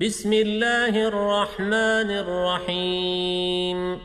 بسم الله الرحمن الرحيم.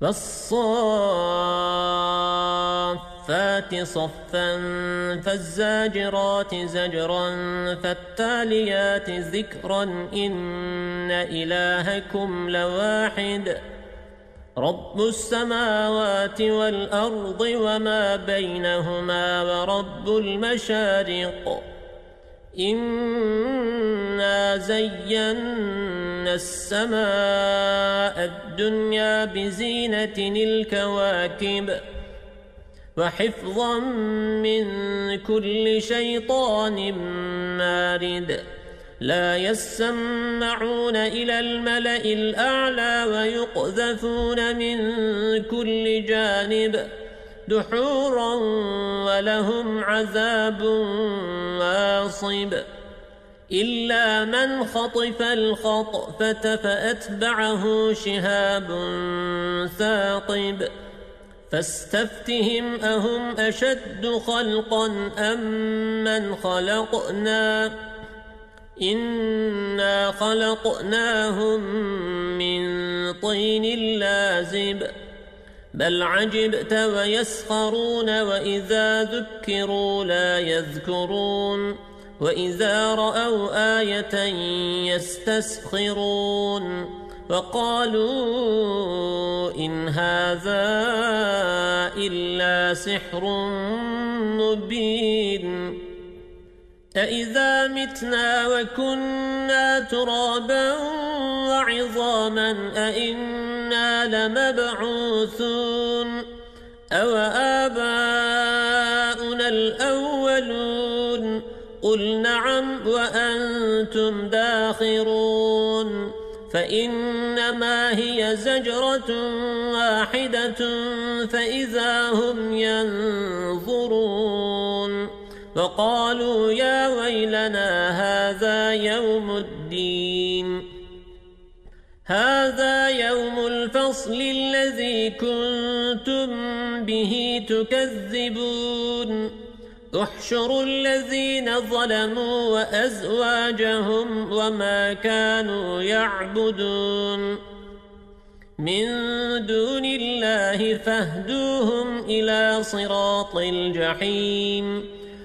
فالصافات صفا فالزاجرات زجرا فالتاليات ذكرا إن إلهكم لواحد. رب السماوات والأرض وما بينهما ورب المشارق. إنا زينا السماء الدنيا بزينة الكواكب وحفظا من كل شيطان مارد لا يسمعون إلى الملأ الأعلى ويقذفون من كل جانب دحورا ولهم عذاب واصب. إلا من خطف الخطفة فأتبعه شهاب ثاقب. فاستفتهم أهم أشد خلقا أم من خلقنا؟ إنا خلقناهم من طين لازب. بل عجبت ويسخرون وإذا ذكروا لا يذكرون وإذا رأوا آية يستسخرون وقالوا إن هذا إلا سحر مبين أإذا متنا وكنا ترابا وعظاما أئنا لمبعوثون أو آباؤنا الأولون قل نعم وأنتم داخرون فإنما هي زجرة واحدة فإذا هم ينظرون وقالوا يا ويلنا هذا يوم الدين. هذا يوم الفصل الذي كنتم به تكذبون. احشروا الذين ظلموا وأزواجهم وما كانوا يعبدون. من دون الله فاهدوهم إلى صراط الجحيم.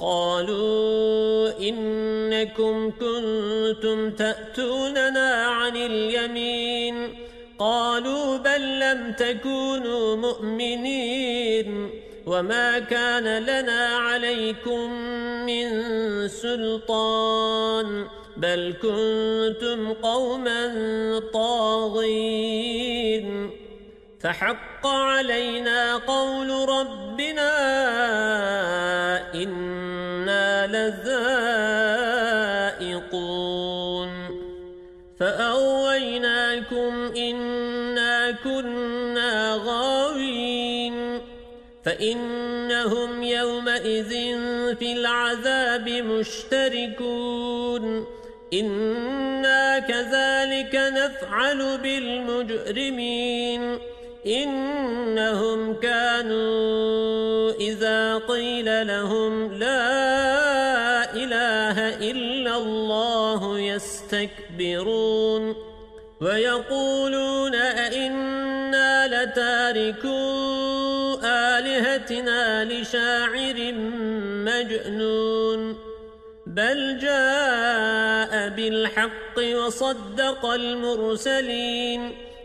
قالوا إنكم كنتم تأتوننا عن اليمين. قالوا بل لم تكونوا مؤمنين. وما كان لنا عليكم من سلطان. بل كنتم قوما طاغين. فحق علينا قول ربنا إنا لذائقون. فأغويناكم إنا كنا غاوين. فإنهم يومئذ في العذاب مشتركون. إنا كذلك نفعل بالمجرمين. إنهم كانوا إذا قيل لهم لا إله إلا الله يستكبرون ويقولون أئنا لتاركوا آلهتنا لشاعر مجنون بل جاء بالحق وصدق المرسلين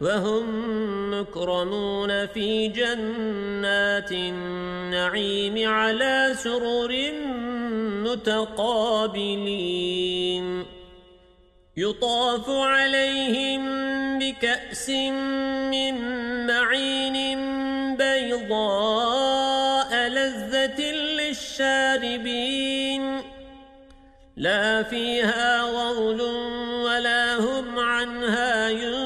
وهم مكرمون في جنات النعيم على سرر متقابلين. يطاف عليهم بكأس من معين بيضاء لذة للشاربين. لا فيها غول ولا هم عنها ينزفون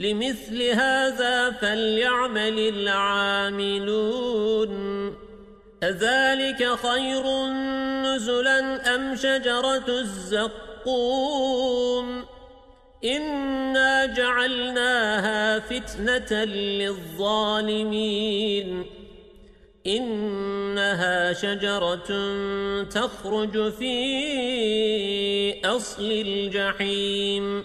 لمثل هذا فليعمل العاملون. أذلك خير نزلا أم شجرة الزقوم؟ إنا جعلناها فتنة للظالمين. إنها شجرة تخرج في أصل الجحيم.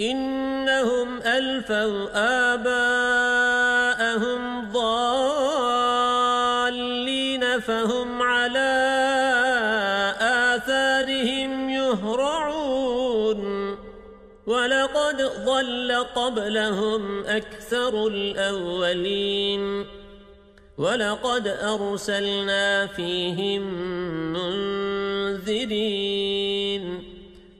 إنهم ألفوا آباءهم ضالين فهم على آثارهم يهرعون. ولقد ضل قبلهم أكثر الأولين. ولقد أرسلنا فيهم منذرين.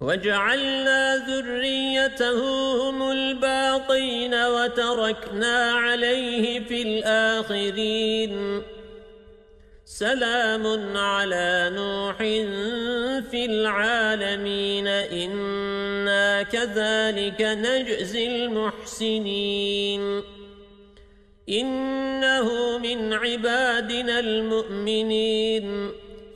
وجعلنا ذريته هم الباقين وتركنا عليه في الآخرين. سلام على نوح في العالمين. إنا كذلك نجزي المحسنين. إنه من عبادنا المؤمنين.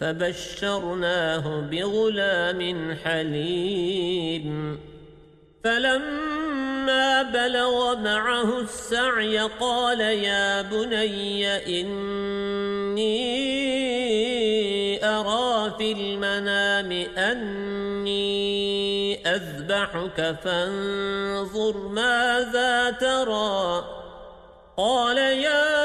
فبشرناه بغلام حليم. فلما بلغ معه السعي قال يا بني إني أرى في المنام أني أذبحك فانظر ماذا ترى. قال يا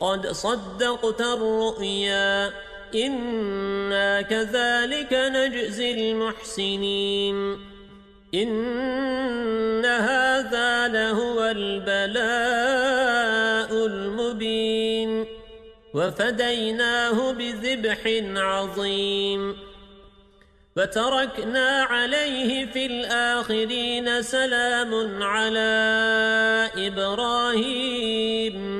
قد صدقت الرؤيا. إنا كذلك نجزي المحسنين. إن هذا لهو البلاء المبين. وفديناه بذبح عظيم. فتركنا عليه في الآخرين سلام على إبراهيم.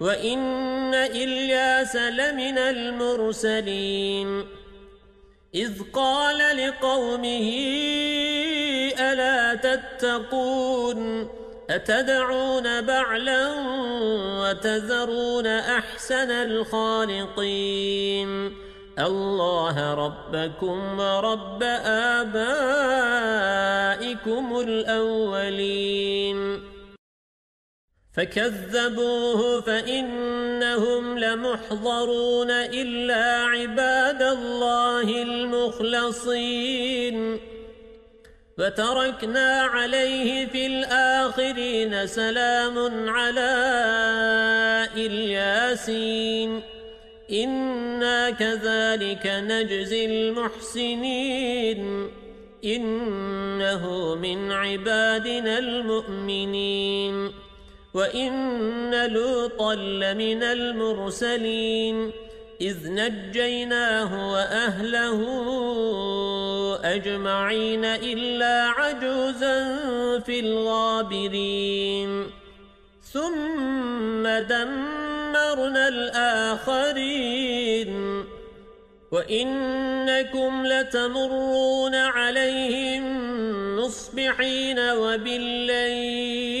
وإن إلياس لمن المرسلين إذ قال لقومه ألا تتقون أتدعون بعلا وتذرون أحسن الخالقين الله ربكم ورب آبائكم الأولين فكذبوه فإنهم لمحضرون إلا عباد الله المخلصين. فتركنا عليه في الآخرين سلام على إلياسين. إنا كذلك نجزي المحسنين. إنه من عبادنا المؤمنين. وإن لوطا لمن المرسلين إذ نجيناه وأهله أجمعين إلا عجوزا في الغابرين ثم دمرنا الآخرين وإنكم لتمرون عليهم مصبحين وبالليل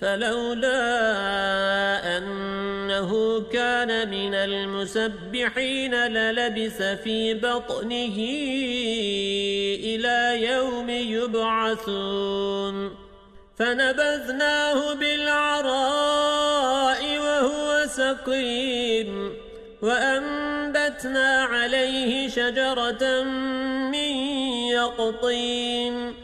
فلولا أنه كان من المسبحين للبس في بطنه إلى يوم يبعثون. فنبذناه بالعراء وهو سقيم. وأنبتنا عليه شجرة من يقطين.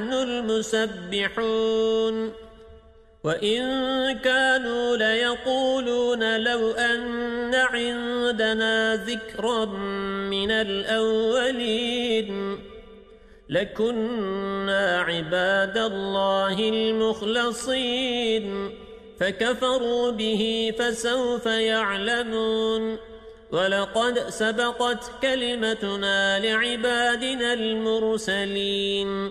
لنحن المسبحون. وإن كانوا ليقولون لو أن عندنا ذكرا من الأولين لكنا عباد الله المخلصين. فكفروا به فسوف يعلمون. ولقد سبقت كلمتنا لعبادنا المرسلين.